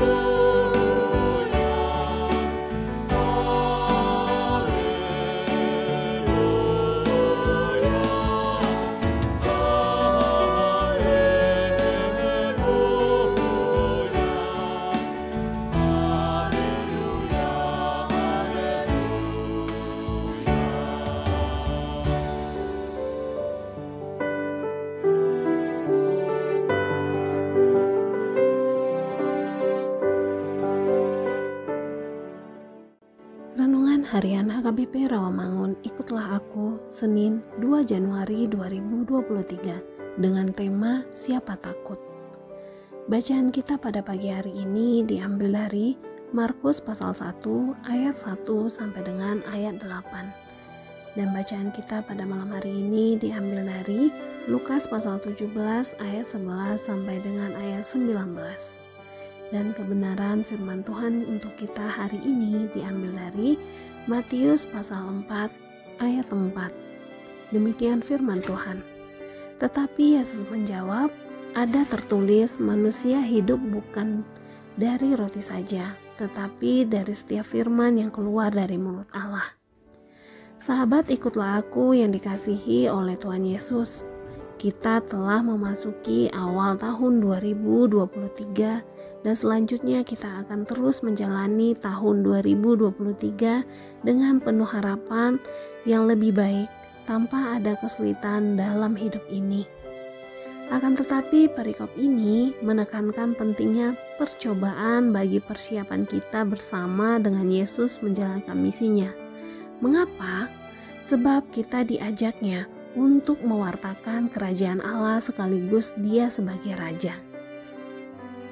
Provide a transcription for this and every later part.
Lord. Harian HKBP Rawamangun Ikutlah Aku Senin 2 Januari 2023 dengan tema Siapa Takut. Bacaan kita pada pagi hari ini diambil dari Markus pasal 1 ayat 1 sampai dengan ayat 8. Dan bacaan kita pada malam hari ini diambil dari Lukas pasal 17 ayat 11 sampai dengan ayat 19 dan kebenaran firman Tuhan untuk kita hari ini diambil dari Matius pasal 4 ayat 4. Demikian firman Tuhan. Tetapi Yesus menjawab, ada tertulis manusia hidup bukan dari roti saja, tetapi dari setiap firman yang keluar dari mulut Allah. Sahabat ikutlah aku yang dikasihi oleh Tuhan Yesus. Kita telah memasuki awal tahun 2023 dan selanjutnya kita akan terus menjalani tahun 2023 dengan penuh harapan yang lebih baik tanpa ada kesulitan dalam hidup ini. Akan tetapi perikop ini menekankan pentingnya percobaan bagi persiapan kita bersama dengan Yesus menjalankan misinya. Mengapa? Sebab kita diajaknya untuk mewartakan kerajaan Allah sekaligus dia sebagai raja.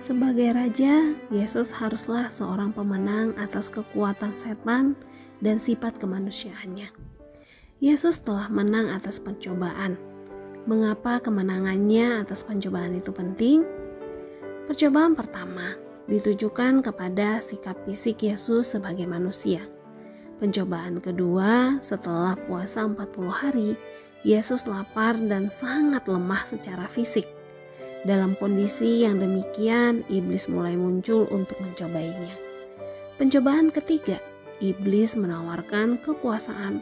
Sebagai raja, Yesus haruslah seorang pemenang atas kekuatan setan dan sifat kemanusiaannya. Yesus telah menang atas pencobaan. Mengapa kemenangannya atas pencobaan itu penting? Percobaan pertama ditujukan kepada sikap fisik Yesus sebagai manusia. Pencobaan kedua, setelah puasa 40 hari, Yesus lapar dan sangat lemah secara fisik. Dalam kondisi yang demikian, iblis mulai muncul untuk mencobainya. Pencobaan ketiga, iblis menawarkan kekuasaan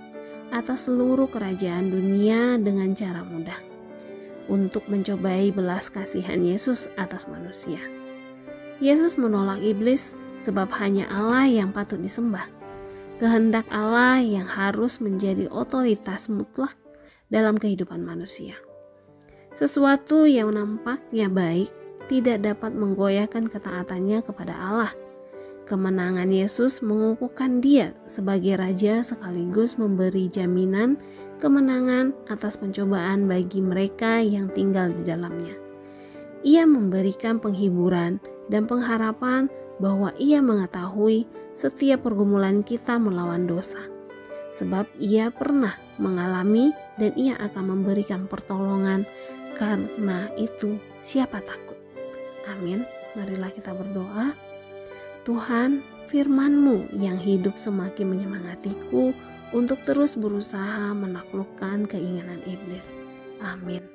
atas seluruh kerajaan dunia dengan cara mudah untuk mencobai belas kasihan Yesus atas manusia. Yesus menolak iblis sebab hanya Allah yang patut disembah. Kehendak Allah yang harus menjadi otoritas mutlak dalam kehidupan manusia. Sesuatu yang nampaknya baik tidak dapat menggoyahkan ketaatannya kepada Allah. Kemenangan Yesus mengukuhkan dia sebagai raja sekaligus memberi jaminan kemenangan atas pencobaan bagi mereka yang tinggal di dalamnya. Ia memberikan penghiburan dan pengharapan bahwa ia mengetahui setiap pergumulan kita melawan dosa. Sebab ia pernah mengalami dan ia akan memberikan pertolongan karena itu, siapa takut? Amin. Marilah kita berdoa. Tuhan, firman-Mu yang hidup semakin menyemangatiku untuk terus berusaha menaklukkan keinginan iblis. Amin.